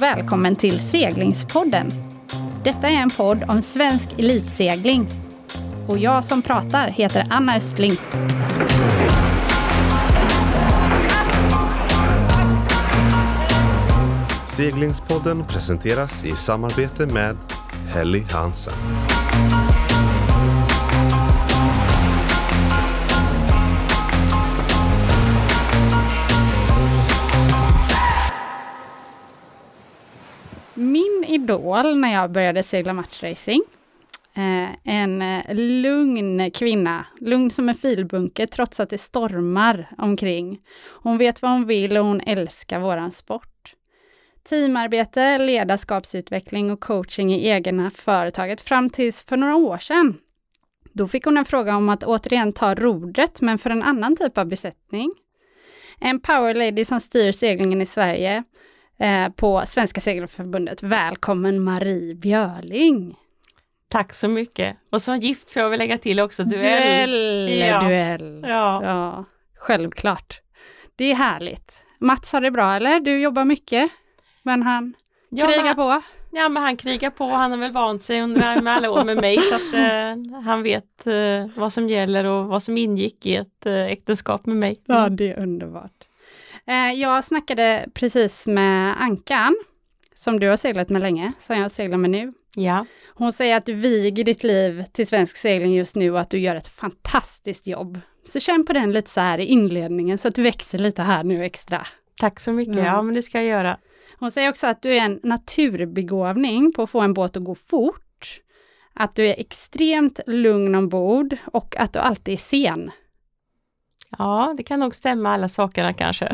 och välkommen till Seglingspodden. Detta är en podd om svensk elitsegling. Och jag som pratar heter Anna Östling. Seglingspodden presenteras i samarbete med Helly Hansen. Idol när jag började segla matchracing, eh, en eh, lugn kvinna, lugn som en filbunke trots att det stormar omkring. Hon vet vad hon vill och hon älskar våran sport. Teamarbete, ledarskapsutveckling och coaching i egna företaget fram tills för några år sedan. Då fick hon en fråga om att återigen ta rodret, men för en annan typ av besättning. En power lady som styr seglingen i Sverige eh, på Svenska Segelförbundet. Välkommen Marie Björling! Tack så mycket. Och som gift får jag väl lägga till också duell. Duell! Ja. duell. Ja. ja, självklart. Det är härligt. Mats har det bra eller? Du jobbar mycket, men han Ja, krigar men, på. ja, men han krigar på. Han har väl vant sig under med alla år med mig så att eh, han vet eh, vad som gäller och vad som ingick i ett eh, äktenskap med mig. Ja, det är underbart. Eh, jag snackade precis med Ankan, som du har seglat med länge, som jag seglar med nu. Ja. Hon säger att du viger ditt liv till svensk segling just nu och att du gör ett fantastiskt jobb. Så känn på den lite så här i inledningen så att du växer lite här nu extra. Tack så mycket. Ja. Ja, men det ska jag göra. Hon säger också att du är en naturbegåvning på att få en båt att gå fort. Att du är extremt lugn ombord och att du alltid är sen. Ja, det kan nog stämma alla sakerna kanske.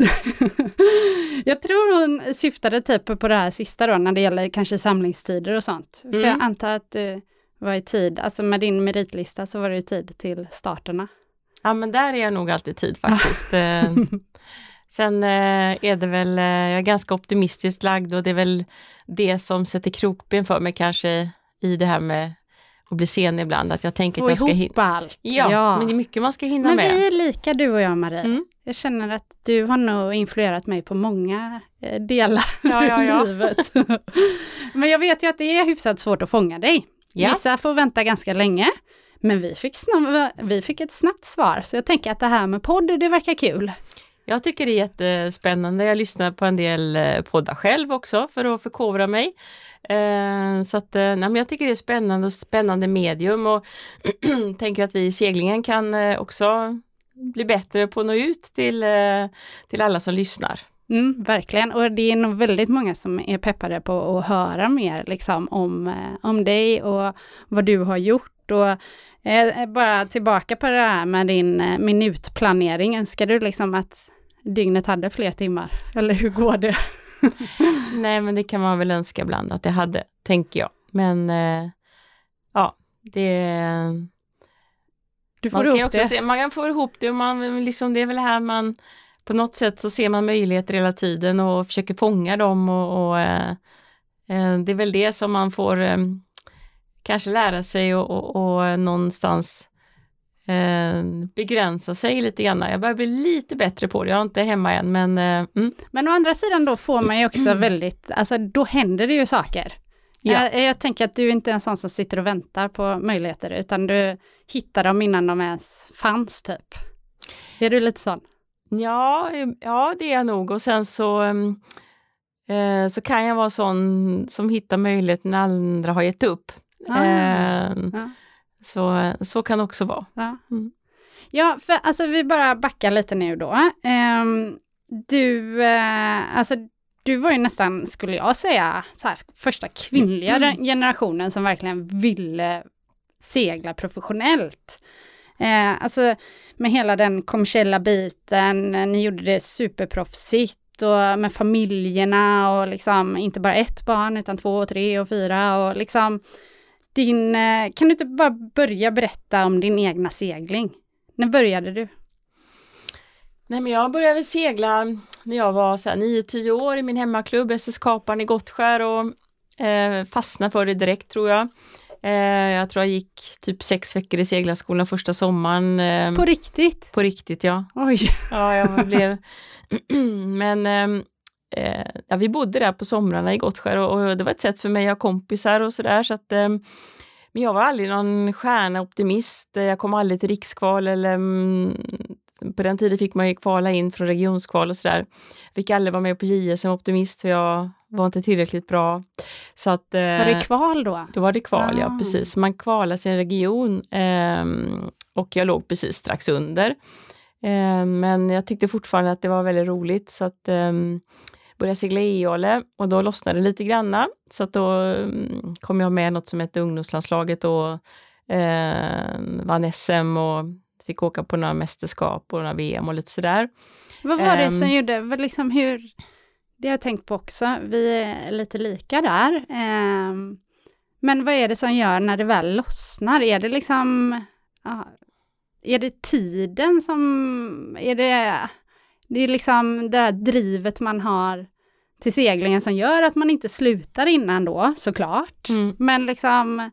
jag tror hon syftade typ på det här sista då, när det gäller kanske samlingstider och sånt. För Mm. jag antar att du var i tid, alltså med din meritlista så var du i tid till starterna. Ja, men där är jag nog alltid tid faktiskt. Eh, Sen eh, är det väl, eh, jag är ganska optimistiskt lagd och det är väl det som sätter krokben för mig kanske i det här med att bli sen ibland, att jag tänker Få att jag ska hinna. allt. Ja, men det är mycket man ska hinna Men med. vi är lika du och jag Marie. Mm. Jag känner att du har nog influerat mig på många eh, delar Ja, ja, ja. i livet. men jag vet ju att det är hyfsat svårt att fånga dig. Ja. Vissa får vänta ganska länge. Men vi fick, snabb, vi fick ett snabbt svar, så jag tänker att det här med podd, det verkar kul. Jag tycker det är jättespännande. Jag lyssnar på en del eh, poddar själv också för att förkovra mig. Eh, så att, eh, nej, men jag tycker det är spännande och spännande medium och tänker att vi i seglingen kan också bli bättre på att nå ut till, till alla som lyssnar. Mm, verkligen, och det är nog väldigt många som är peppade på att höra mer liksom, om, om dig och vad du har gjort. Och, eh, bara tillbaka på det här med din minutplanering, önskar du liksom att dygnet hade fler timmar? Eller hur går det? Nej men det kan man väl önska ibland att det hade, tänker jag. Men eh, ja, det Du får man ihop också det. se, man kan få ihop det man, liksom, det är väl här man på något sätt så ser man möjligheter hela tiden och försöker fånga dem och, och eh, eh, det är väl det som man får eh, kanske lära sig och, och, och någonstans eh, begränsa sig lite grann. Jag börjar bli lite bättre på det, jag är inte hemma än men eh, mm, Men å andra sidan då får man ju också väldigt, alltså då händer det ju saker. Ja. Jag, jag tänker att du inte är en sån som sitter och väntar på möjligheter, utan du hittar dem innan de ens fanns typ. Är du lite sån? Ja, eh, ja det är jag nog och sen så ehm, eh, så kan jag vara sån som hittar möjlighet när andra har gett upp. Ah, Eh, ja. Så, så kan det också vara. Ja. Mm. ja, för alltså vi bara backar lite nu då. Ehm, du, eh, alltså du var ju nästan, skulle jag säga, här, första kvinnliga Mm. generationen som verkligen ville segla professionellt. Eh, alltså med hela den kommersiella biten, eh, ni gjorde det superproffsigt och med familjerna och liksom inte bara ett barn utan två, tre och fyra och liksom din, eh, kan du inte bara börja berätta om din egna segling? När började du? Nej men jag började väl segla när jag var så här 9-10 år i min hemmaklubb SS Kaparen i Gottskär och eh, fastnade för det direkt tror jag. Eh, jag tror jag gick typ sex veckor i seglarskolan första sommaren. Eh, På riktigt? på riktigt ja. Oj! Ja, jag blev... Men ehm, eh, ja, vi bodde där på somrarna i Gottskär och, och, det var ett sätt för mig att ha kompisar och sådär. Så att, eh, men jag var aldrig någon stjärneoptimist. Jag kom aldrig till rikskval eller mm, på den tiden fick man ju kvala in från regionskval och sådär. Fick aldrig vara med på JS som optimist för jag var inte tillräckligt bra. Så att, eh, var det kval då? Då var det kval, ah. ja precis. Man kvalade sin region eh, och jag låg precis strax under. Eh, men jag tyckte fortfarande att det var väldigt roligt så att eh, började segla e-ole och då lossnade det lite granna. Så att då um, kom jag med något som hette ungdomslandslaget och eh, vann SM och fick åka på några mästerskap och några VM och lite sådär. Vad var det som um, gjorde, liksom hur, det har jag tänkt på också, vi är lite lika där. Um, men vad är det som gör när det väl lossnar? Är det liksom, uh, är det tiden som, är det, det är liksom det här drivet man har till seglingen som gör att man inte slutar innan då, såklart. Mm. Men liksom,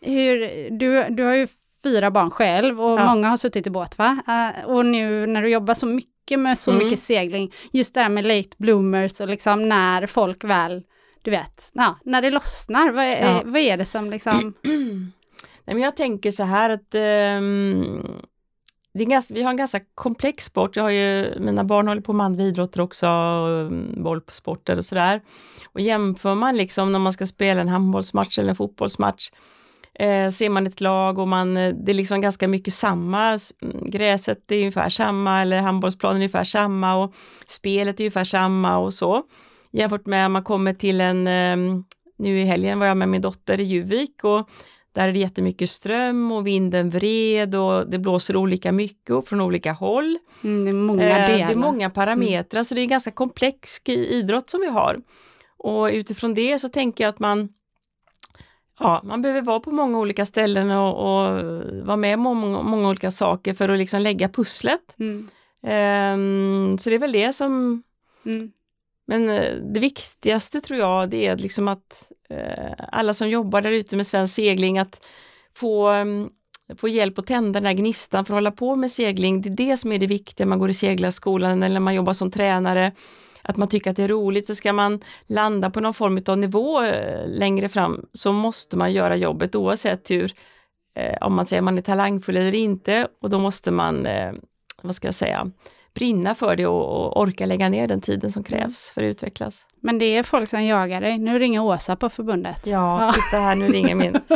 hur, du, du har ju fyra barn själv och ja. många har suttit i båt va? Uh, och nu när du jobbar så mycket med så mm. mycket segling, just det här med late bloomers och liksom när folk väl, du vet, ja, när det lossnar, vad är, ja. vad är det som liksom... Nej, men jag tänker så här att um, ganska, vi har en ganska komplex sport. Jag har ju, mina barn håller på med andra idrotter också, mm, bollsporter och sådär. Och jämför man liksom när man ska spela en handbollsmatch eller en fotbollsmatch eh, ser man ett lag och man, eh, det är liksom ganska mycket samma. Mm, gräset är ungefär samma eller handbollsplanen är ungefär samma och spelet är ungefär samma och så. Jämfört med om man kommer till en, eh, mm, nu i helgen var jag med min dotter i Juvik och där är det jättemycket ström och vinden vred och det blåser olika mycket och från olika håll. Mm, det, är många eh, det är många parametrar, mm. så det är en ganska komplex idrott som vi har. Och utifrån det så tänker jag att man Ja, man behöver vara på många olika ställen och, och vara med om många, många, olika saker för att liksom lägga pusslet. Mm. Um, så det är väl det som... Mm. Men eh, det viktigaste tror jag, det är liksom att Eh, alla som jobbar där ute med svensk segling, att få, mm, få hjälp att tända den här gnistan för att hålla på med segling. Det är det som är det viktiga, man går i seglarskolan eller man jobbar som tränare att man tycker att det är roligt. För ska man landa på någon form av nivå eh, längre fram så måste man göra jobbet oavsett hur, eh, om man säger man är talangfull eller inte och då måste man, vad ska jag säga, brinna för det och, och, orka lägga ner den tiden som krävs för att utvecklas. Men det är folk som jagar dig. Nu ringer Åsa på förbundet. Ja, ja. titta här, nu ringer min.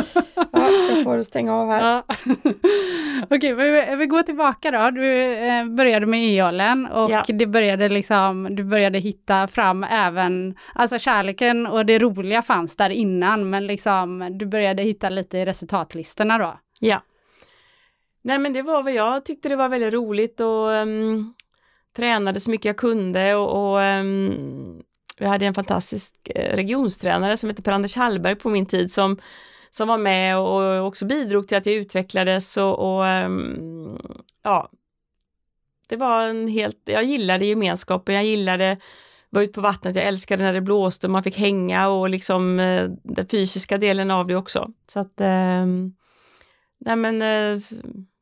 Ja, jag får stänga av här. Ja. Okej, vi, vi går tillbaka då. Du eh, började med e-ålen och ja. det började liksom, du började hitta fram även, alltså kärleken och det roliga fanns där innan, men liksom du började hitta lite i resultatlistorna då. Ja. Nej men det var vad jag tyckte det var väldigt roligt och um, tränade så mycket jag kunde och, och um, vi hade en fantastisk eh, regionstränare som hette Per-Anders Hallberg på min tid som, som var med och också bidrog till att jag utvecklades och, och um, ja, det var en helt, jag gillade gemenskapen, jag gillade vara ute på vattnet, jag älskade när det blåste, man fick hänga och liksom eh, den fysiska delen av det också. Så att, eh, nej men eh,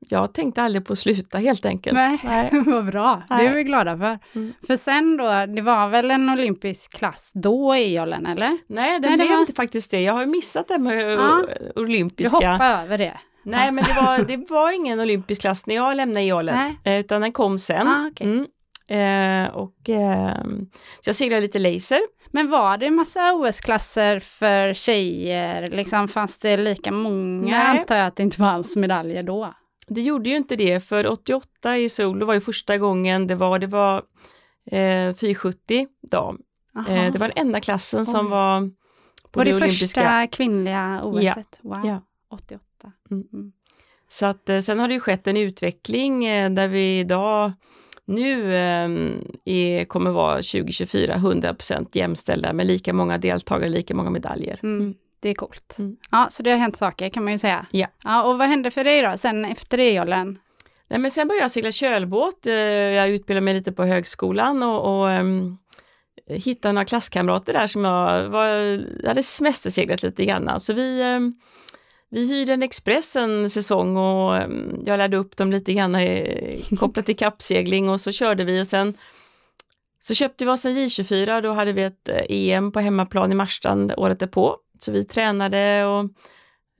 jag tänkte aldrig på att sluta helt enkelt. Nej, Nej. vad bra. Nej. Det är vi glada för. Mm. För sen då, det var väl en olympisk klass då i jollen eller? Nej, det Nej, blev var... inte faktiskt det. Jag har missat det med ja. olympiska. Du hoppade över det. Nej, men det var, det var ingen olympisk klass när jag lämnade jollen, eh, utan den kom sen. Ah, okay. mm. eh, och eh, så jag seglade lite laser. Men var det en massa OS-klasser för tjejer? Liksom, fanns det lika många? Nej. Antar jag att det inte fanns medaljer då? Det gjorde ju inte det, för 88 i Seoul, var ju första gången det var, det var eh, 470 dam. Eh, det var den enda klassen Oj. som var på var det, det olympiska. första kvinnliga OS? Ja. Wow, ja. 88. Mm. Mm. Så att eh, sen har det ju skett en utveckling eh, där vi idag nu eh, är, kommer vara 2024 100% jämställda med lika många deltagare, lika många medaljer. Mm. Det är coolt. Mm. Ja, så det har hänt saker kan man ju säga. Ja. ja och vad hände för dig då, sen efter EOLen? Nej, men sen började jag segla kölbåt. Eh, jag utbildade mig lite på högskolan och, och um, hittade några klasskamrater där som jag var, jag hade semesterseglat lite grann. Så vi, um, vi hyrde en Express en säsong och um, jag lärde upp dem lite grann kopplat till kappsegling och så körde vi och sen Så köpte vi oss en J24, då hade vi ett eh, EM på hemmaplan i Marstrand året därpå. Så vi tränade och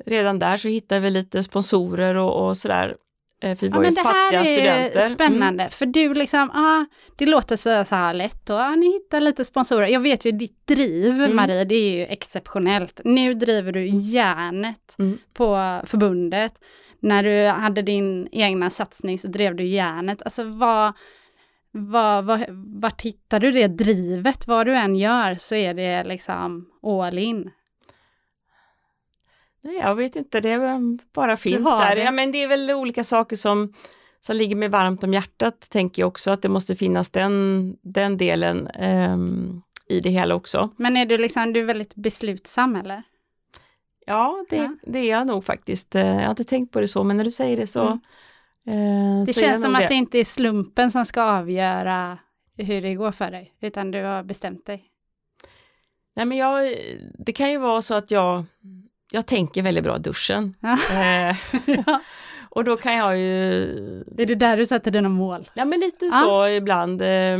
redan där så hittade vi lite sponsorer och, och sådär. Eh, vi Ja, var ju men det här fattiga studenter. är Mm. spännande, för du liksom, ah, det låter så, så här lätt och ah, ni hittar lite sponsorer. Jag vet ju ditt driv, Mm. Marie, det är ju exceptionellt. Nu driver du järnet Mm. på förbundet. När du hade din egna satsning så drev du järnet. Alltså vad, vad, vad, vart hittar du det drivet? Vad du än gör så är det liksom all in. Jag vet inte, det bara finns har där. det. Ja, men det är väl olika saker som, som ligger mig varmt om hjärtat, tänker jag också, att det måste finnas den, den delen ehm, i det hela också. Men är du liksom, du är väldigt beslutsam eller? Ja, det, Ja. det är jag nog faktiskt. Eh, Jag har inte tänkt på det så, men när du säger det så, Mm. eh, Det så känns som nog att det inte är slumpen som ska avgöra hur det går för dig, utan du har bestämt dig. Nej, men jag, det kan ju vara så att jag, jag tänker väldigt bra duschen. Ja. Eh, ja. och då kan jag ju Är det där du sätter dina mål? Ja men lite Ja. så ibland. Eh,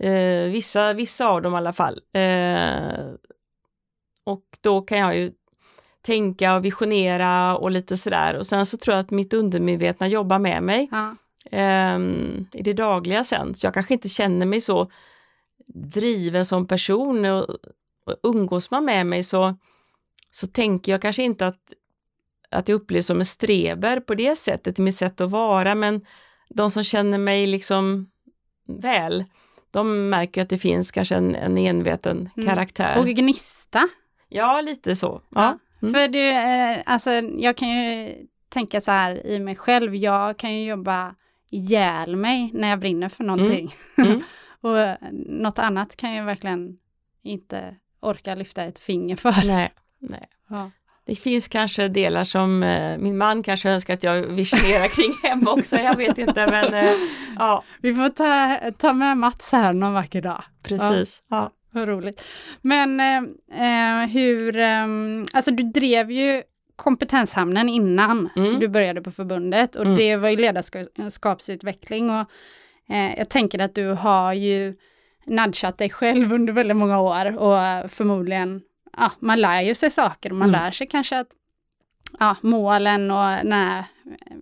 eh, vissa, vissa av dem i alla fall. Eh, och då kan jag ju tänka och visionera och lite sådär. Och sen så tror jag att mitt undermedvetna jobbar med mig Ja. eh, i det dagliga sen. Så jag kanske inte känner mig så driven som person och, och umgås man med mig så, så tänker jag kanske inte att, att jag upplevs som en streber på det sättet, i mitt sätt att vara, men de som känner mig liksom väl, de märker att det finns kanske en, en enveten Mm. karaktär. Och gnista. Ja, lite så. Ja. Mm. För du, eh, alltså jag kan ju tänka så här i mig själv, jag kan ju jobba ihjäl mig när jag brinner för någonting. Mm. och eh, något annat kan jag verkligen inte orka lyfta ett finger för. Nej, nej. Ja. Det finns kanske delar som eh, min man kanske önskar att jag visionerar kring hemma också, jag vet inte men eh, ja, Vi får ta, ta med Mats här någon vacker dag. precis. Ja. Vad roligt. Men eh, eh, hur, eh, alltså du drev ju kompetenshamnen innan Mm. du började på förbundet och Mm. det var ju ledarskapsutveckling och eh, jag tänker att du har ju nudgat dig själv under väldigt många år och förmodligen, ja, man lär ju sig saker och man Mm. lär sig kanske att ja, målen och den här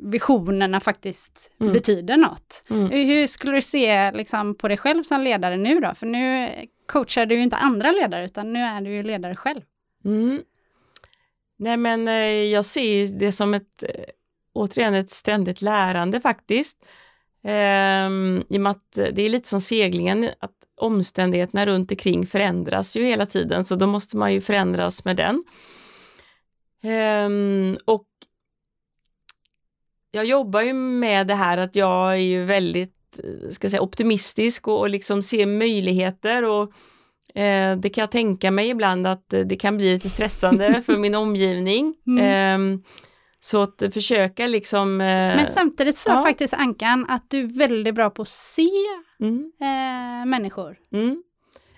visionerna faktiskt Mm. betyder något. Mm. Hur skulle du se liksom, på dig själv som ledare nu då? För nu coachar du ju inte andra ledare, utan nu är du ju ledare själv. Mm. Nej men eh, jag ser det som ett, eh, återigen ett ständigt lärande faktiskt. Ehm, I och med att det är lite som seglingen, att omständigheterna runt omkring förändras ju hela tiden, så då måste man ju förändras med den. Ehm, och jag jobbar ju med det här att jag är ju väldigt ska säga, optimistisk och, och liksom ser möjligheter och Eh, det kan jag tänka mig ibland att det kan bli lite stressande för min omgivning. Mm. Ehm, så att försöka liksom... eh, Men samtidigt sa ja. faktiskt Ankan att du är väldigt bra på att se mm, eh, människor. mm.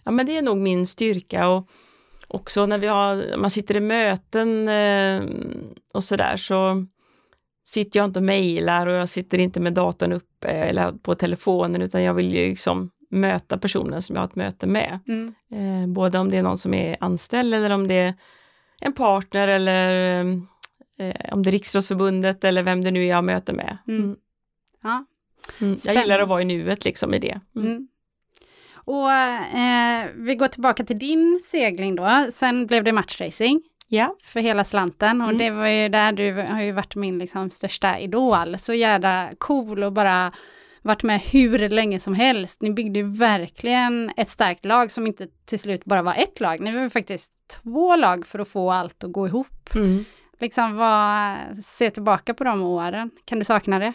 Ja men det är nog min styrka och också när vi har, man sitter i möten eh, och sådär så sitter jag inte och mejlar och jag sitter inte med datorn uppe eller på telefonen utan jag vill ju liksom möta personen som jag har ett möte med. Mm. Eh, både om det är någon som är anställd eller om det är en partner eller eh, om det är Riksidrottsförbundet eller vem det nu är jag möter med. Mm. Mm. Ja. Mm. Jag gillar att vara i nuet liksom i det. Mm. Mm. Och eh, vi går tillbaka till din segling då. Sen blev det matchracing Ja, för hela slanten och Mm. det var ju där du har ju varit min liksom största idol. Så jävla cool och bara varit med hur länge som helst. Ni byggde ju verkligen ett starkt lag som inte till slut bara var ett lag. Ni var ju faktiskt två lag för att få allt att gå ihop. mm. Liksom vad, se tillbaka på de åren. Kan du sakna det?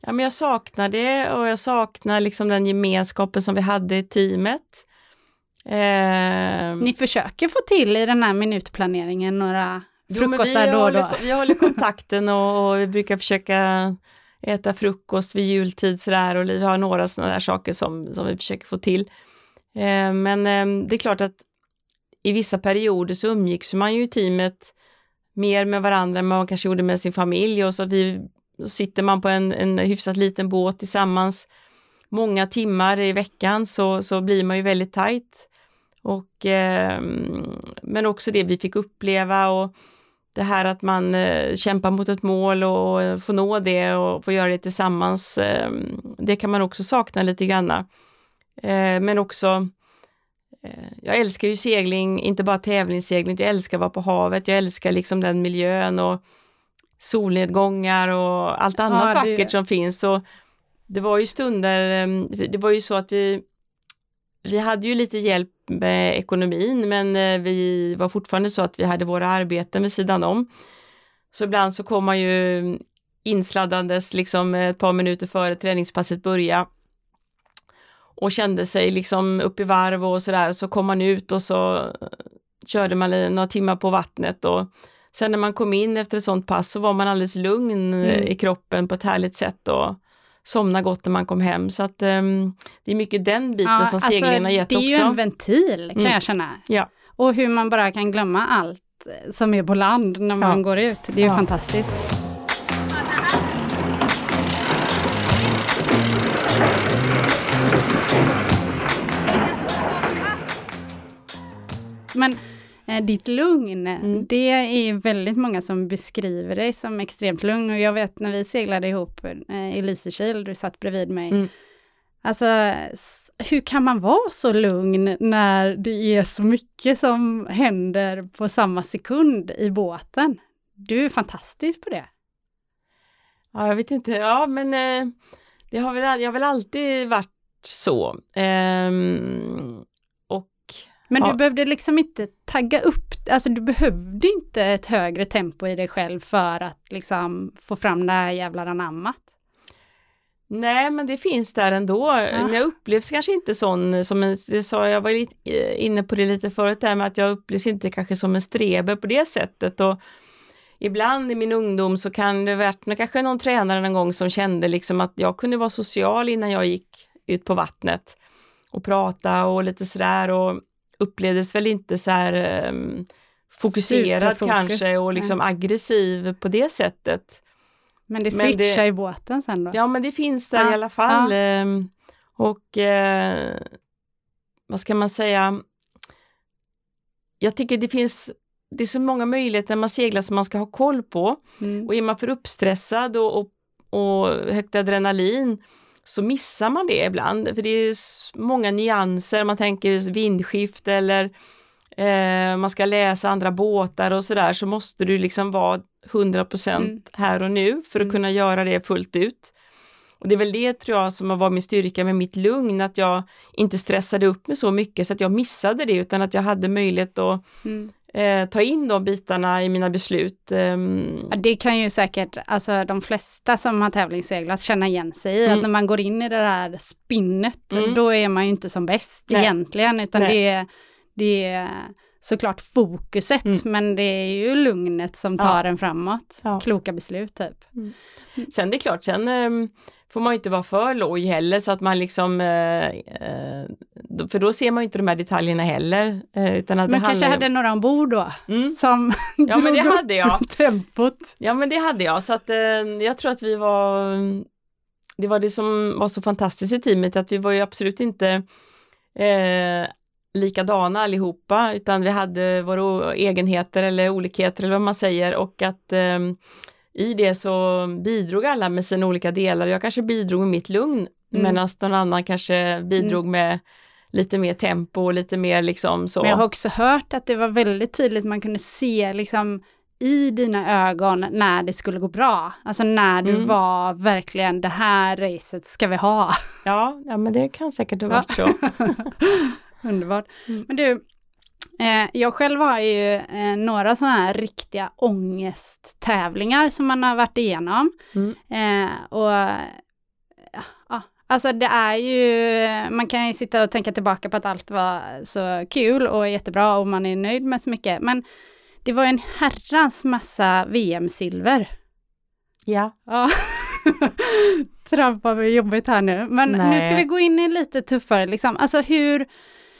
Ja men jag saknar det och jag saknar liksom den gemenskapen som vi hade i teamet. Eh, Ni försöker få till i den här minutplaneringen några frukostar då och då. håller, vi håller kontakten och, och vi brukar försöka äta frukost vid jultid sådär och vi har några sådana där saker som, som vi försöker få till. Eh, men eh, det är klart att i vissa perioder så umgicks man ju i teamet mer med varandra än man kanske gjorde med sin familj och så, vi, så sitter man på en, en hyfsat liten båt tillsammans många timmar i veckan så, så blir man ju väldigt tajt. Och, eh, men också det vi fick uppleva och det här att man eh, kämpar mot ett mål och och får nå det och får göra det tillsammans. Eh, det kan man också sakna lite granna. Eh, men också eh, jag älskar ju segling, inte bara tävlingssegling, jag älskar att vara på havet, jag älskar liksom den miljön och solnedgångar och allt annat Ja, det- vackert som finns. Och det var ju stunder, eh, det var ju så att vi, vi hade ju lite hjälp med ekonomin men eh, vi var fortfarande så att vi hade våra arbeten vid sidan om. Så ibland så kom man ju insladdandes liksom ett par minuter före träningspasset börja och kände sig liksom upp i varv och sådär så kom man ut och så eh, körde man några timmar på vattnet och sen när man kom in efter ett sånt pass så var man alldeles lugn eh, Mm. i kroppen på ett härligt sätt och somna gott när man kom hem så att ehm, det är mycket den biten som seglingen har gett alltså, det är ju också. en ventil kan Mm. jag känna. Ja. Och hur man bara kan glömma allt eh, som är på land när man Ja. går ut. Det är ju Ja. fantastiskt. Men ditt lugn, Mm. det är väldigt många som beskriver dig som extremt lugn och jag vet när vi seglade ihop eh, i Lysekil, du satt bredvid mig. Mm. Alltså, hur kan man vara så lugn när det är så mycket som händer på samma sekund i båten? Du är fantastisk på det. Ja, jag vet inte, ja men eh, det har väl, jag har väl alltid varit så. Och Men Ja. du behövde liksom inte tagga upp, alltså du behövde inte ett högre tempo i dig själv för att liksom få fram det här jävla anammat. nej men det finns där ändå. Men jag upplevs kanske inte sån som en, det sa jag var lite, eh, inne på det lite förut där med att jag upplevs inte kanske som en streber på det sättet. Och ibland i min ungdom så kan det varit kanske någon tränare någon gång som kände liksom att jag kunde vara social innan jag gick ut på vattnet och prata och lite sådär och upplevdes väl inte så här ehm, fokuserad Superfokus, kanske och liksom aggressiv på det sättet. Men det Men switchar det- i båten sen då. Ja men det finns där Ja, i alla fall. ja. ehm, Och eh, vad ska man säga? Jag tycker det finns, det är så många möjligheter när man seglar som man ska ha koll på. Mm. Och är man för uppstressad och, och, och högt adrenalin så missar man det ibland. För det är många nyanser, man tänker vindskift eller eh, man ska läsa andra båtar och sådär så måste du liksom vara 100% Mm. här och nu för att Mm. kunna göra det fullt ut. Och det är väl det tror jag som har varit min styrka med mitt lugn, att jag inte stressade upp mig så mycket så att jag missade det utan att jag hade möjlighet att Mm. Eh, ta in de bitarna i mina beslut. Ehm, Ja, det kan ju säkert, alltså de flesta som har tävlingsseglat känna igen sig i, Mm. att när man går in i det där spinnet, Mm. då är man ju inte som bäst Nej. egentligen, utan Nej. det är, det är såklart fokuset, Mm. men det är ju lugnet som tar en framåt. Ja. Kloka beslut typ. Sen det är klart, sen ehm, får man ju inte vara för loj heller så att man liksom, eh, eh, för då ser man ju inte de här detaljerna heller. Eh, utan att Men det kanske hade några ombord då, Mm. som Ja men det hade jag. tempot. Ja men det hade jag, så att jag tror att vi var, det var det som var så fantastiskt i teamet, att vi var ju absolut inte eh, likadana allihopa, utan vi hade våra egenheter eller olikheter eller vad man säger och att eh, i det så bidrog alla med sina olika delar. Jag kanske bidrog med mitt lugn, Mm. medan någon annan kanske bidrog med lite mer tempo och lite mer liksom så. Men jag har också hört att det var väldigt tydligt, man kunde se liksom i dina ögon när det skulle gå bra. Alltså när du Mm. var verkligen, det här racet ska vi ha. Ja, ja men det kan säkert ha Ja. varit så. Underbart. Mm. Men du, jag själv har ju eh, några sådana här riktiga ångesttävlingar som man har varit igenom. Mm. Eh, och ja, alltså det är ju, man kan ju sitta och tänka tillbaka på att allt var så kul och jättebra och man är nöjd med så mycket. Men det var en herrans massa VM-silver. Ja. Ja. Trampar mig jobbigt här nu. Men nu Nej. ska vi gå in i lite tuffare liksom. Alltså hur,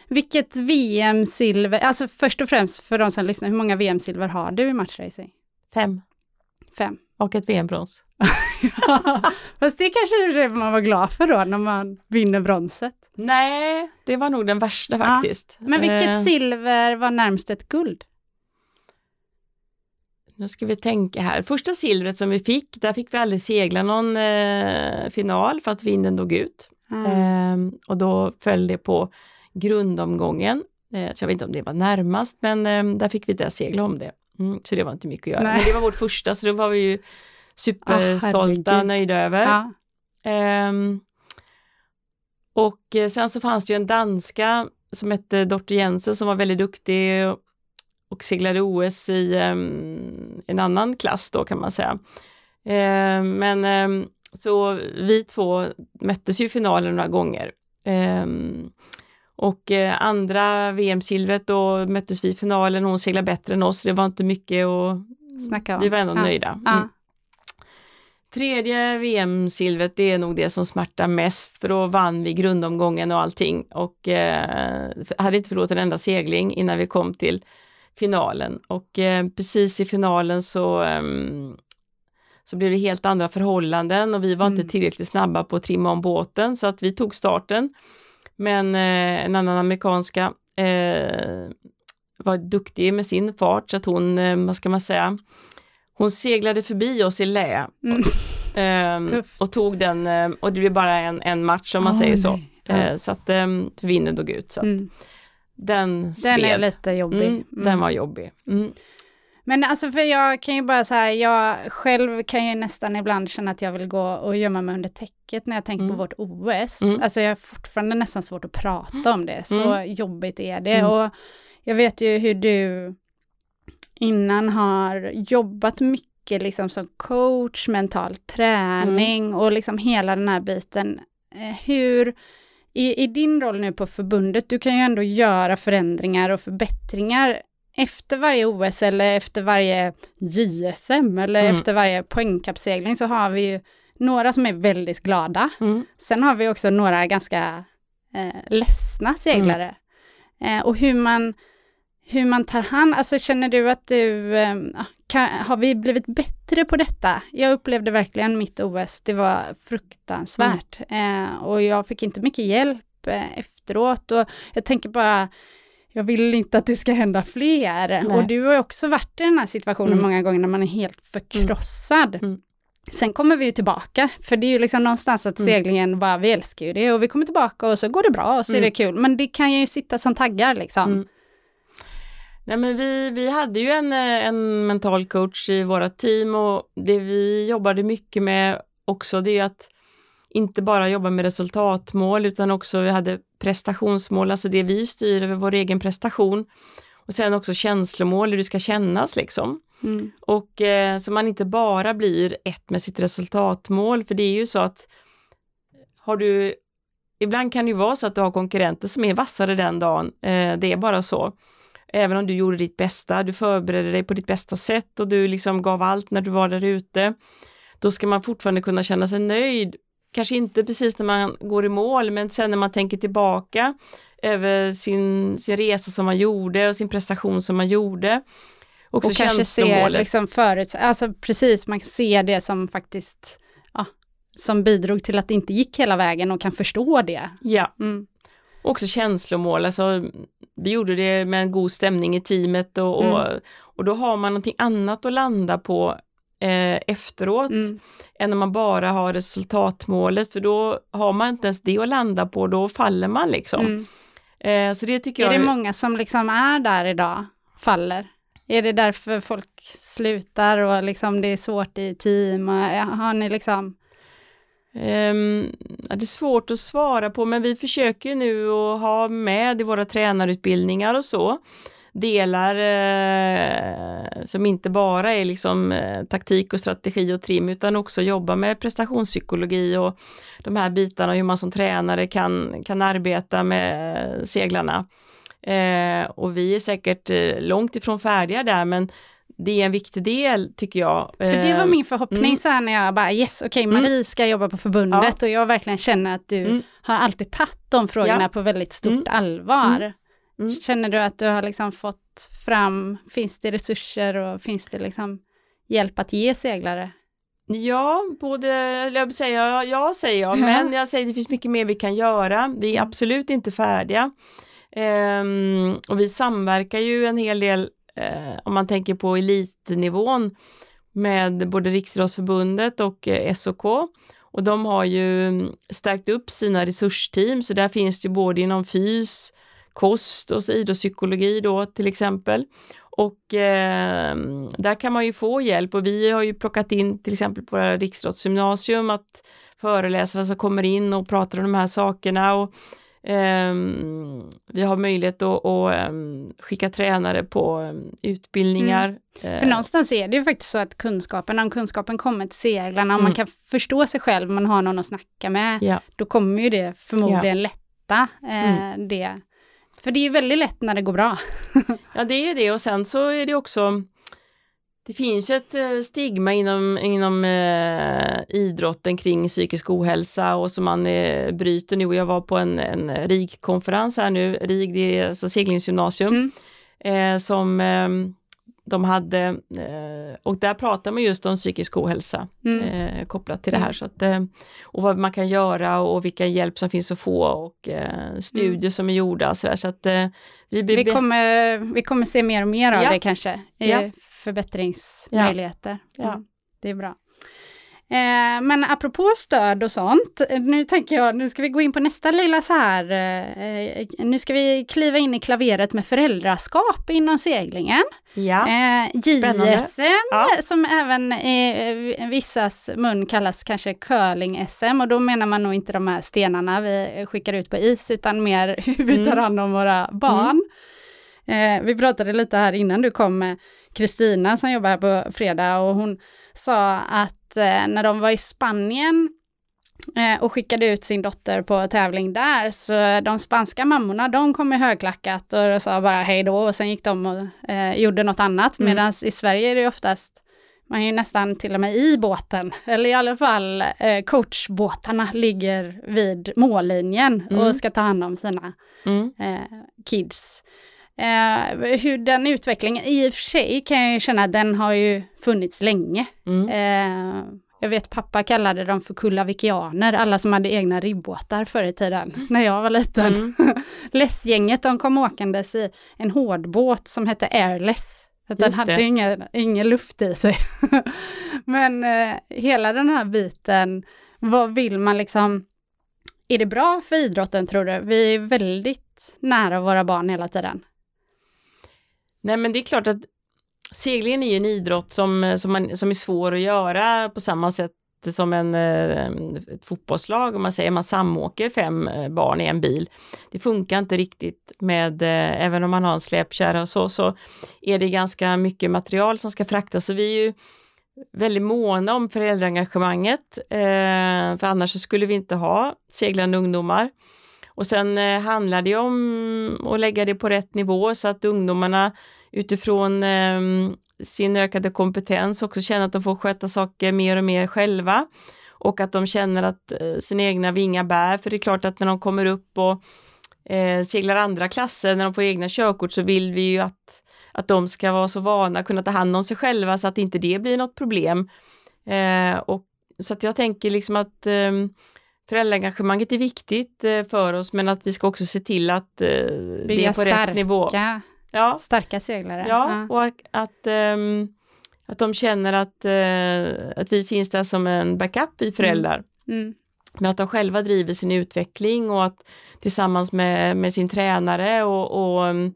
vilket VM-silver, alltså först och främst för de som lyssnar, hur många VM-silver har du i matchracing? Fem. Fem. och ett VM-brons. Fast det kanske är det man var glad för då när man vinner bronset. Nej, det var nog den värsta Ja. faktiskt. Men vilket Eh, silver var närmst ett guld? Nu ska vi tänka här. Första silvret som vi fick, där fick vi aldrig segla någon eh, final för att vinden dog ut. Mm. Ehm, och då föll det på grundomgången. Eh, så jag vet inte om det var närmast, men eh, där fick vi inte segla om det. Mm, så det var inte mycket att göra. Nej. Men det var vårt första, så det var vi ju superstolta, herregud. nöjda över. Ja. Ehm, och eh, sen så fanns det ju en danska som hette Dorte Jensen som var väldigt duktig och, och seglade OS i ehm, en annan klass då kan man säga. Ehm, men ehm, så vi två möttes ju i finalen några gånger. Och eh, andra VM-silvret då möttes vi i finalen, hon seglade bättre än oss, det var inte mycket och Snacka om. vi var ändå ja. nöjda. Ja. Mm. Tredje VM-silvret, det är nog det som smärtar mest, för då vann vi grundomgången och allting och eh, hade inte förlorat en enda segling innan vi kom till finalen. Och eh, precis i finalen så, ehm, så blev det helt andra förhållanden och vi var Mm. inte tillräckligt snabba på att trimma om båten så att vi tog starten. Men eh, en annan amerikanska eh, var duktig med sin fart så att hon, eh, vad ska man säga, hon seglade förbi oss i lä Mm. ehm, Tufft. och tog den eh, och det blev bara en, en match om man Åh, säger så. Ja. Eh, så att um, vinden dog ut. Så Mm. den Den sved. är lite jobbig. Mm, Mm. Den var jobbig. Mm. Men alltså för jag kan ju bara säga, jag själv kan ju nästan ibland känna att jag vill gå och gömma mig under täcket när jag tänker på Mm. vårt OS. Mm. Alltså jag har fortfarande nästan svårt att prata om det, så jobbigt är det. Mm. Och jag vet ju hur du innan har jobbat mycket liksom som coach, mental träning Mm. och liksom hela den här biten. Eh, Hur, i, i din roll nu på förbundet, du kan ju ändå göra förändringar och förbättringar efter varje OS eller efter varje JSM eller Mm. efter varje poängkappsegling så har vi ju några som är väldigt glada. Mm. Sen har vi också några ganska eh, ledsna seglare. Eh, och hur man, hur man tar hand, alltså känner du att du, eh, kan, har vi blivit bättre på detta? Jag upplevde verkligen mitt OS, det var fruktansvärt. Eh, och jag fick inte mycket hjälp eh, efteråt och jag tänker bara, jag vill inte att det ska hända fler. Nej. Och du har ju också varit i den här situationen Mm. många gånger när man är helt förkrossad. Mm. Sen kommer vi ju tillbaka, för det är ju liksom någonstans att Mm. seglingen bara, vi älskar ju det och vi kommer tillbaka och så går det bra och så är Mm. det kul. Men det kan ju sitta som taggar liksom. Mm. Nej, men vi, vi hade ju en, eh, en mental coach i våra team och det vi jobbade mycket med också det är att inte bara jobba med resultatmål utan också vi hade prestationsmål, alltså det vi styr över vår egen prestation. Och sen också känslomål, hur det ska kännas liksom. Mm. Och eh, så man inte bara blir ett med sitt resultatmål, för det är ju så att har du, ibland kan det ju vara så att du har konkurrenter som är vassare den dagen, eh, det är bara så. Även om du gjorde ditt bästa, du förberedde dig på ditt bästa sätt och du liksom gav allt när du var där ute, då ska man fortfarande kunna känna sig nöjd. Kanske inte precis när man går i mål, men sen när man tänker tillbaka över sin, sin resa som man gjorde och sin prestation som man gjorde. Också Och kanske se liksom förut, alltså precis, man ser det som faktiskt, ja, som bidrog till att det inte gick hela vägen och kan förstå det. Ja, Mm. också känslomål. Alltså, vi gjorde det med en god stämning i teamet och, och, Mm. och då har man någonting annat att landa på eh, efteråt Mm. än när man bara har resultatmålet för då har man inte ens det att landa på, då faller man liksom. Mm. Eh, så det tycker Är jag det många som liksom är där idag, faller? Är det därför folk slutar och liksom det är svårt i team? Har ni liksom, ja, det är svårt att svara på, men vi försöker nu att ha med i våra tränarutbildningar och så delar eh, som inte bara är liksom eh, taktik och strategi och trim utan också jobba med prestationspsykologi och de här bitarna hur man som tränare kan, kan arbeta med seglarna. Eh, och vi är säkert eh, långt ifrån färdiga där men det är en viktig del tycker jag. för det var Eh, min förhoppning mm. så här när jag bara yes, okej Marie ska jobba på förbundet och jag verkligen känner att du Mm. har alltid tagit de frågorna Ja. på väldigt stort Mm. allvar. Mm. Känner du att du har liksom fått fram, finns det resurser och finns det liksom hjälp att ge seglare? Ja, både, jag säger ja, säger jag, men jag säger det finns mycket mer vi kan göra. Vi är Mm. absolut inte färdiga. Ehm, och vi samverkar ju en hel del, eh, om man tänker på elitnivån, med både Riksidrottsförbundet och eh, SOK. Och de har ju mm, stärkt upp sina resursteam, så där finns det ju både inom fys, kost och idrottspsykologi då till exempel. Och eh, där kan man ju få hjälp och vi har ju plockat in till exempel på våra riksidrottsgymnasium att föreläsare som kommer in och pratar om de här sakerna och ehm, vi har möjlighet att, att ehm, skicka tränare på ehm, utbildningar. För Eh, någonstans är det ju faktiskt så att kunskapen, om kunskapen kommer till seglarna, om Mm. man kan förstå sig själv, man har någon att snacka med, Ja. då kommer ju det förmodligen lätta eh, det. För det är ju väldigt lätt när det går bra. Ja, det är det och sen så är det också det finns ett eh, stigma inom, inom eh, idrotten kring psykisk ohälsa och som man eh, bryter nu. Jag var på en, en RIG-konferens här nu, RIG det är alltså seglingsgymnasium, Mm. eh, som eh, de hade eh, och där pratar man just om psykisk ohälsa Mm. eh, kopplat till det Mm. här. Så att, eh, och vad man kan göra och vilka hjälp som finns att få och eh, studier som är gjorda. Så, där, så att eh, vi Vi kommer, vi kommer se mer och mer av Ja. det kanske, Ja. förbättringsmöjligheter. Ja. Mm, det är bra. Eh, men apropå stöd och sånt, eh, nu tänker jag, nu ska vi gå in på nästa lilla så här, eh, nu ska vi kliva in i klaveret med föräldraskap inom seglingen. Ja. Eh. JSM, Ja. som även i eh, vissas mun kallas kanske curling-SM, och då menar man nog inte de här stenarna vi skickar ut på is, utan mer hur vi tar Mm. hand om våra barn. Eh, vi pratade lite här innan du kom med Kristina som jobbar här på fredag, och hon sa att eh, när de var i Spanien eh, och skickade ut sin dotter på tävling där, så de spanska mammorna, de kom i högklackat och sa bara hej då och sen gick de och eh, gjorde något annat, Mm. medan i Sverige är det oftast man är ju nästan till och med i båten, eller i alla fall eh, coachbåtarna ligger vid mållinjen Mm. och ska ta hand om sina Mm. eh, kids. Eh, hur den utvecklingen, i och för sig kan jag ju känna att den har ju funnits länge. Mm. Eh, jag vet pappa kallade dem för kullavikianer, alla som hade egna ribbåtar förr i tiden, när jag var liten. Mm. Lessgänget, de kom åkandes i en hårdbåt som hette Airless. Att den hade ingen, ingen luft i sig. Men eh, hela den här biten, vad vill man liksom, är det bra för idrotten tror du? Vi är väldigt nära våra barn hela tiden. Nej men det är klart att seglingen är ju en idrott som, eh, som, man, som är svår att göra på samma sätt som en, eh, ett fotbollslag, om man säger man samåker fem eh, barn i en bil. Det funkar inte riktigt med, även om man har en släpkärra och så, så är det ganska mycket material som ska fraktas. Så vi är ju väldigt måna om föräldraengagemanget, för annars så skulle vi inte ha seglande ungdomar. Och sen handlar det om att lägga det på rätt nivå så att ungdomarna utifrån eh, sin ökade kompetens också känner att de får sköta saker mer och mer själva och att de känner att eh, sina egna vingar bär. För det är klart att när de kommer upp och eh, seglar andra klasser, när de får egna körkort så vill vi ju att, att de ska vara så vana kunna ta hand om sig själva så att inte det blir något problem. Eh, och, så att jag tänker liksom att eh, föräldraengagemanget är viktigt eh, för oss men att vi ska också se till att eh, det är på rätt nivå. Ja, starka seglare. ja, och att, att, ehm, att de känner att, eh, att vi finns där som en backup, vi föräldrar. Mm. Men att de själva driver sin utveckling och att tillsammans med, med sin tränare och, och mm,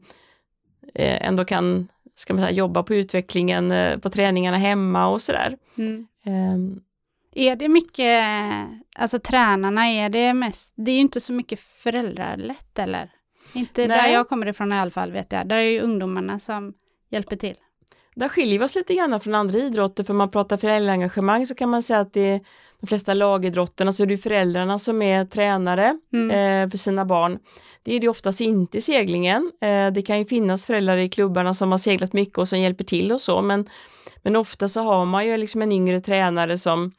eh, ändå kan ska man säga, jobba på utvecklingen eh, på träningarna hemma och sådär. Mm. Ehm, Är det mycket, alltså tränarna, är det mest, det är ju inte så mycket föräldralätt eller? Inte där Nej. jag kommer ifrån i alla fall vet jag, där är ju ungdomarna som hjälper till. Där skiljer vi oss lite grann från andra idrotter, för man pratar föräldraengagemang så kan man säga att det är de flesta lagidrotterna så är det föräldrarna som är tränare Mm. eh, för sina barn. Det är det oftast inte i seglingen. Eh, det kan ju finnas föräldrar i klubbarna som har seglat mycket och som hjälper till och så, men, men ofta så har man ju liksom en yngre tränare som,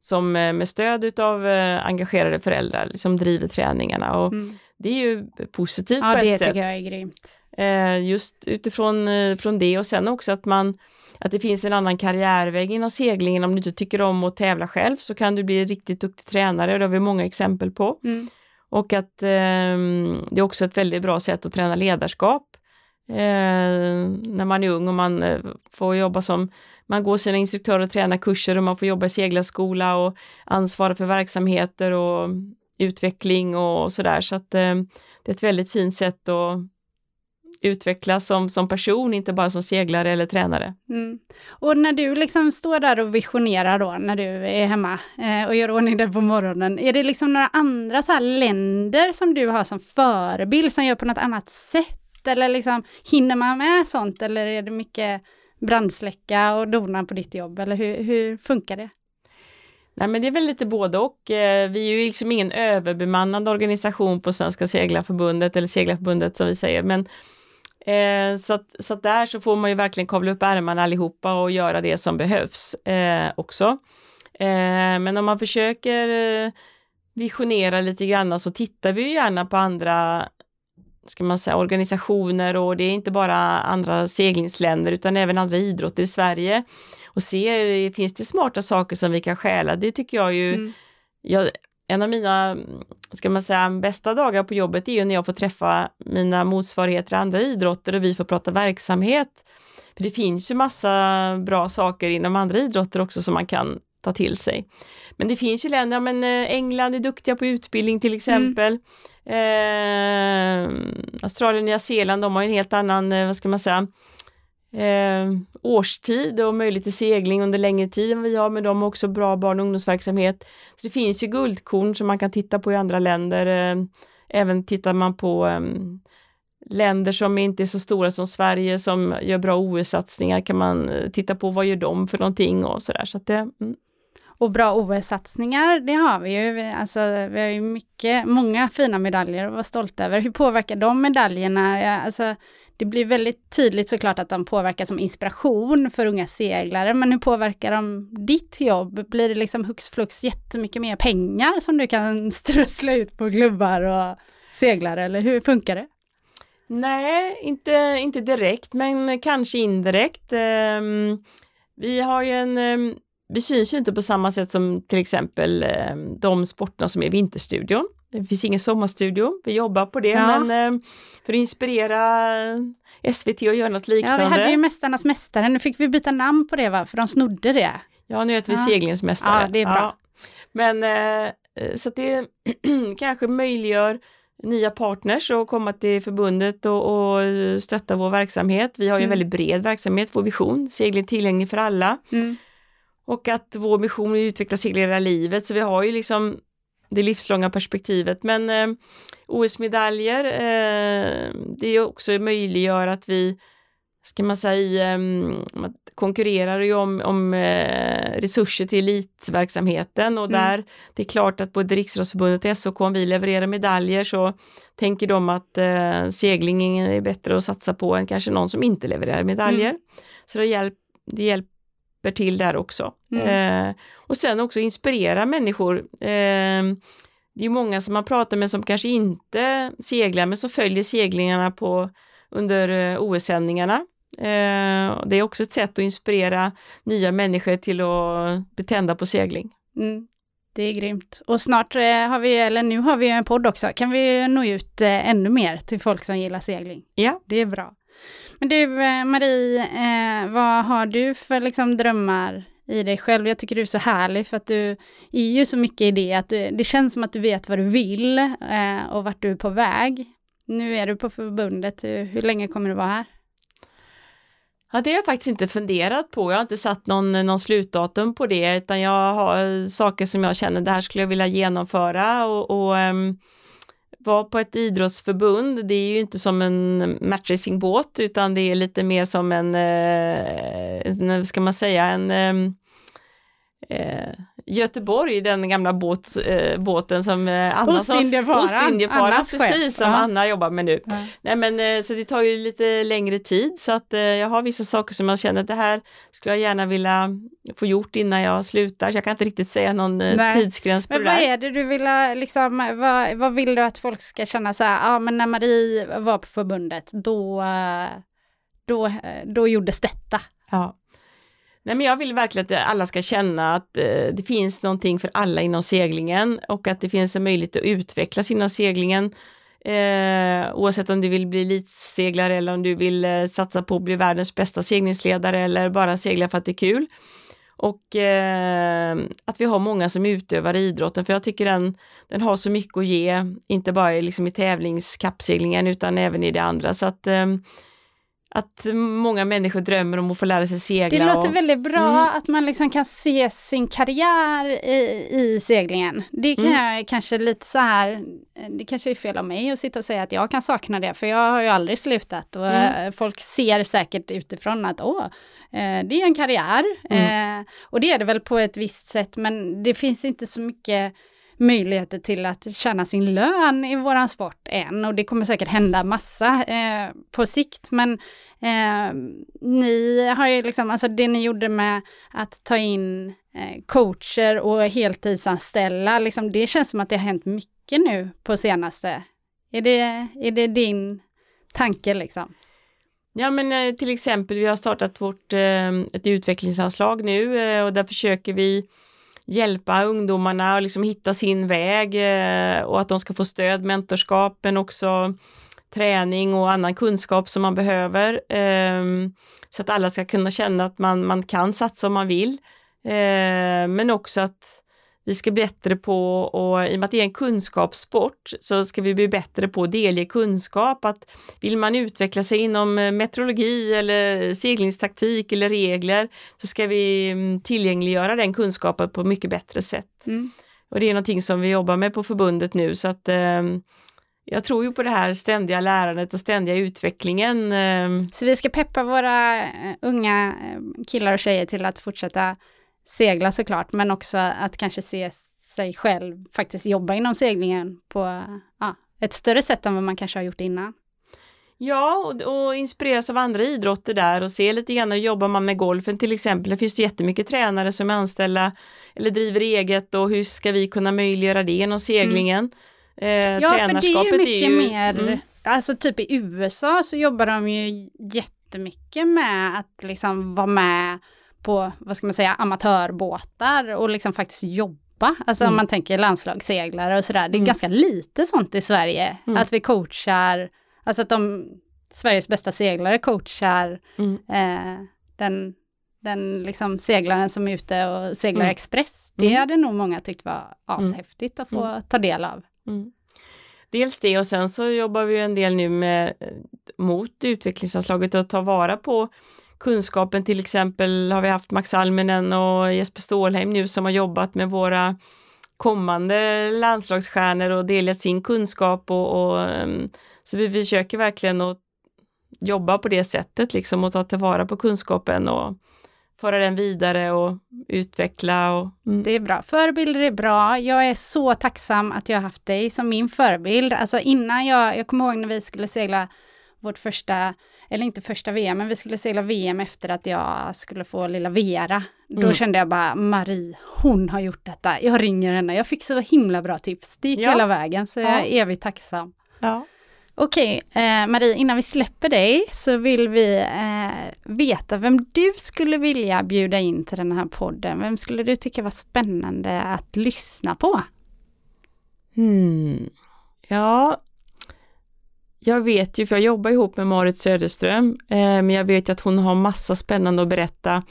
som eh, med stöd utav eh, engagerade föräldrar som driver träningarna och Mm. Det är ju positivt Ja, på det ett sätt. tycker jag är grymt. Eh, just utifrån eh, från det och sen också att man att det finns en annan karriärväg inom seglingen. Om du inte tycker om att tävla själv så kan du bli riktigt duktig tränare, det har vi många exempel på. Mm. Och att eh, det är också ett väldigt bra sätt att träna ledarskap. Eh, när man är ung och man eh, får jobba som, man går sina instruktörer och tränar kurser och man får jobba i seglarskola och ansvara för verksamheter och utveckling och sådär. Så att eh, det är ett väldigt fint sätt att utvecklas som, som person, inte bara som seglare eller tränare. Mm. Och när du liksom står där och visionerar då, när du är hemma eh, och gör ordning där på morgonen, är det liksom några andra så länder som du har som förebild som gör på något annat sätt? Eller liksom, hinner man med sånt eller är det mycket brandsläcka och dona på ditt jobb? Eller hur, hur funkar det? Nej men det är väl lite både och. Eh, vi är ju liksom ingen överbemannad organisation på Svenska Seglarförbundet eller Seglarförbundet som vi säger, men Eh, så, att, så att där så får man ju verkligen kavla upp ärmarna allihopa och göra det som behövs eh, också. Eh, men om man försöker eh, visionera lite grann så tittar vi gärna på andra ska man säga, organisationer och det är inte bara andra seglingsländer utan även andra idrotter i Sverige och ser, finns det smarta saker som vi kan stjäla? Det tycker jag ju, mm. jag, en av mina, ska man säga, bästa dagar på jobbet är ju när jag får träffa mina motsvarigheter i andra idrotter och vi får prata verksamhet. För det finns ju massa bra saker inom andra idrotter också som man kan ta till sig. Men det finns ju länder, ja, men eh, England är duktiga på utbildning till exempel. Mm. Eh, Australien och Nya Zeeland, de har en helt annan, eh, vad ska man säga, eh, årstid och möjlighet till segling under längre tid än vi har, men de har också bra barn och ungdomsverksamhet. Så det finns ju guldkorn som man kan titta på i andra länder. Eh, även tittar man på eh, länder som inte är så stora som Sverige som gör bra OS-satsningar kan man eh, titta på vad gör de för någonting och sådär. Så att det, mm. Och bra OS-satsningar, det har vi ju. Alltså, vi har ju mycket, många fina medaljer att vara stolta över. Hur påverkar de medaljerna? Alltså, det blir väldigt tydligt såklart att de påverkar som inspiration för unga seglare, men hur påverkar de ditt jobb? Blir det liksom hux flux jättemycket mer pengar som du kan strössla ut på klubbar och seglare, eller hur funkar det? Nej, inte, inte direkt, men kanske indirekt. Ehm, vi har ju en ehm, vi syns ju inte på samma sätt som till exempel ehm, de sporterna som är Vinterstudion. Det finns ingen sommarstudio, vi jobbar på det, ja. men eh, för att inspirera SVT att göra något liknande. Ja, vi hade ju Mästarnas Mästare, nu fick vi byta namn på det va, för de snodde det. Ja, nu heter vi ja. Seglingens Mästare. Ja, det är bra. Ja. Men eh, så att det kanske möjliggör nya partners och komma till förbundet och, och stötta vår verksamhet. Vi har ju mm. en väldigt bred verksamhet, vår vision, segling tillgänglig för alla. Mm. Och att vår mission är att utveckla segling hela livet, så vi har ju liksom det livslånga perspektivet. Men eh, OS-medaljer, eh, det också möjliggör att vi, ska man säga, eh, konkurrerar ju om, om eh, resurser till elitverksamheten och mm. där det är klart att både Riksidrottsförbundet och SOK, om vi levererar medaljer så tänker de att eh, seglingen är bättre att satsa på än kanske någon som inte levererar medaljer. Mm. Så det, hjälp, det hjälper hjälper till där också. Mm. Eh, och sen också inspirera människor. Eh, det är många som man pratar med som kanske inte seglar men som följer seglingarna på, under eh, OS-sändningarna. Eh, det är också ett sätt att inspirera nya människor till att betända på segling. Mm. Det är grymt. Och snart eh, har vi, eller nu har vi en podd också, kan vi nå ut eh, ännu mer till folk som gillar segling. Ja. Det är bra. Men du eh, Marie, eh, vad har du för liksom, drömmar i dig själv? Jag tycker du är så härlig för att du är ju så mycket i det, att du, det känns som att du vet vad du vill eh, och vart du är på väg. Nu är du på förbundet, hur, hur länge kommer du vara här? Ja, det har jag faktiskt inte funderat på. Jag har inte satt någon, någon slutdatum på det, utan jag har saker som jag känner, det här skulle jag vilja genomföra och, och um, vara på ett idrottsförbund, det är ju inte som en matchracingbåt utan det är lite mer som en, eh, ska man säga, en eh, eh Göteborg, den gamla båt, äh, båten som äh, Anna Ostindiefararen, precis som ja. Anna jobbar med nu. Ja. Nej men äh, så det tar ju lite längre tid så att jag har vissa saker som jag känner att det här skulle jag gärna vilja få gjort innan jag slutar. Så jag kan inte riktigt säga någon Nej. tidsgräns på men det där. vad är det du vill liksom, vad, vad vill du att folk ska känna så här, ja men när Marie var på förbundet, då, då, då gjordes detta. Ja. Nej, men jag vill verkligen att alla ska känna att eh, det finns någonting för alla inom seglingen och att det finns en möjlighet att utvecklas inom seglingen. Eh, oavsett om du vill bli elitseglare eller om du vill eh, satsa på att bli världens bästa seglingsledare eller bara segla för att det är kul. Och eh, att vi har många som utövar idrotten, för jag tycker den, den har så mycket att ge, inte bara liksom i tävlingskappseglingen utan även i det andra. Så att eh, att många människor drömmer om att få lära sig segla. Det låter och, väldigt bra Mm. att man liksom kan se sin karriär i, i seglingen. Det kan Mm. jag kanske lite så här, det kanske är fel av mig att sitta och säga att jag kan sakna det, för jag har ju aldrig slutat och Mm. eh, folk ser säkert utifrån att åh, eh, det är en karriär. Mm. Eh, och det är det väl på ett visst sätt, men det finns inte så mycket möjligheter till att tjäna sin lön i våran sport än och det kommer säkert hända massa eh, på sikt men eh, ni har ju liksom, alltså det ni gjorde med att ta in eh, coacher och heltidsanställa, liksom, det känns som att det har hänt mycket nu på senaste. Är det, är det din tanke liksom? Ja men eh, till exempel vi har startat vårt eh, ett utvecklingsanslag nu eh, och där försöker vi hjälpa ungdomarna att liksom hitta sin väg eh, och att de ska få stöd, mentorskap men också träning och annan kunskap som man behöver. Ehm, så att alla ska kunna känna att man, man kan satsa om man vill. Ehm, men också att vi ska bli bättre på, och i och med att det är en kunskapssport, så ska vi bli bättre på att delge kunskap. Att vill man utveckla sig inom eh, meteorologi eller seglingstaktik eller regler, så ska vi mm, tillgängliggöra den kunskapen på mycket bättre sätt. Mm. Och det är någonting som vi jobbar med på förbundet nu, så att eh, jag tror ju på det här ständiga lärandet och ständiga utvecklingen. Eh, Så vi ska peppa våra eh, unga eh, killar och tjejer till att fortsätta segla såklart, men också att kanske se sig själv faktiskt jobba inom seglingen på ja, ett större sätt än vad man kanske har gjort innan. Ja, och, och inspireras av andra idrotter där och se lite grann hur jobbar man med golfen till exempel. Det finns det jättemycket tränare som är anställda eller driver eget och hur ska vi kunna möjliggöra det genom seglingen? Eh, Ja, för det är ju mycket ju- mer, Mm, alltså typ i USA så jobbar de ju jättemycket med att liksom vara med på, vad ska man säga, amatörbåtar och liksom faktiskt jobba. Alltså om Mm. man tänker landslagsseglare och sådär, det är Mm. ganska lite sånt i Sverige. Mm. Att vi coachar, alltså att de, Sveriges bästa seglare coachar mm, eh, den, den liksom seglaren som är ute och seglar Mm. express. Det Mm. hade nog många tyckt var ashäftigt att få ta del av. Dels det och sen så jobbar vi en del nu med eh, mot utvecklingsanslaget och ta vara på kunskapen. Till exempel har vi haft Max Almenen och Jesper Stålheim nu som har jobbat med våra kommande landslagsstjärnor och delat sin kunskap och, och ehm, så vi försöker verkligen att jobba på det sättet liksom och ta tillvara på kunskapen och föra den vidare och utveckla och mm. Det är bra. Förebilder är bra. Jag är så tacksam att jag har haft dig som min förebild. Alltså innan jag, jag kommer ihåg när vi skulle segla vårt första, eller inte första VM, men vi skulle segla VM efter att jag skulle få lilla Vera. Då Mm. kände jag bara, Marie, hon har gjort detta. Jag ringer henne. Jag fick så himla bra tips. Det gick Ja. hela vägen, så jag Ja. är evigt tacksam. ja. Okej, eh, Marie, innan vi släpper dig så vill vi eh, veta vem du skulle vilja bjuda in till den här podden. Vem skulle du tycka var spännande att lyssna på? Hmm. Ja, jag vet ju, för jag jobbar ihop med Marit Söderström, eh, men jag vet att hon har massa spännande att berätta.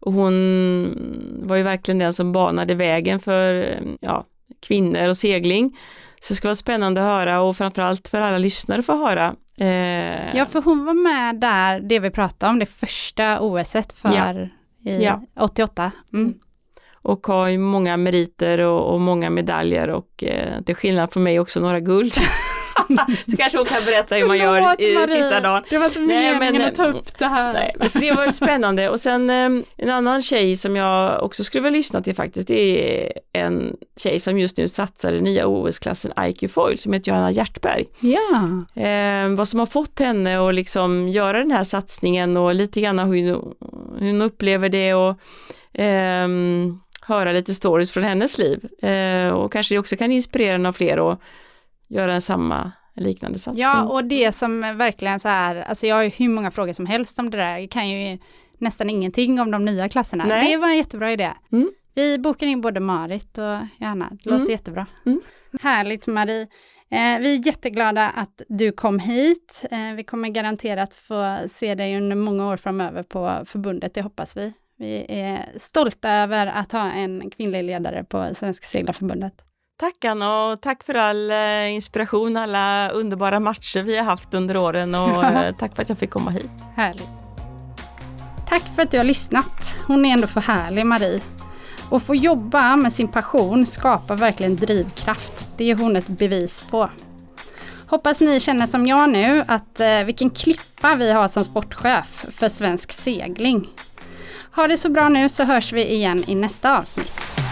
Och hon var ju verkligen den som banade vägen för eh, ja, kvinnor och segling. Så det ska vara spännande att höra och framförallt för alla lyssnare få höra. Eh, Ja, för hon var med där, det vi pratade om, det första OSet för Ja. i Ja. 88. Mm. Och har ju många meriter och, och många medaljer och eh, till skillnad från mig också några guld. så kanske hon kan berätta hur man gör i Förlåt, sista Marie. dagen. Det var inte Nej, meningen men, att ta upp det här. Nej, men så det var spännande och sen eh, en annan tjej som jag också skulle vilja lyssna till faktiskt, det är en tjej som just nu satsar i den nya OS-klassen IQ Foil som heter Johanna Hjärtberg. Ja, Eh, vad som har fått henne att liksom göra den här satsningen och lite grann hur, hon upplever det och ehm, höra lite stories från hennes liv. Eh, och kanske det också kan inspirera några fler att göra en samma liknande satsning. ja, och det som verkligen så här, alltså jag har ju hur många frågor som helst om det där. Jag kan ju nästan ingenting om de nya klasserna. Nej. Det var en jättebra idé. Mm. Vi bokar in både Marit och Johanna. Det låter Mm. jättebra. Mm. Härligt Marie. Eh, vi är jätteglada att du kom hit. Eh, vi kommer garanterat få se dig under många år framöver på förbundet, det hoppas vi. Vi är stolta över att ha en kvinnlig ledare på Svenska Seglarförbundet. Tack Anna och tack för all eh, inspiration, alla underbara matcher vi har haft under åren och eh, tack för att jag fick komma hit. Härligt. Tack för att du har lyssnat. Hon är ändå för härlig, Marie. Och få jobba med sin passion skapar verkligen drivkraft. Det är hon ett bevis på. Hoppas ni känner som jag nu att eh, vilken klippa vi har som sportchef för svensk segling. Ha det så bra nu så hörs vi igen i nästa avsnitt.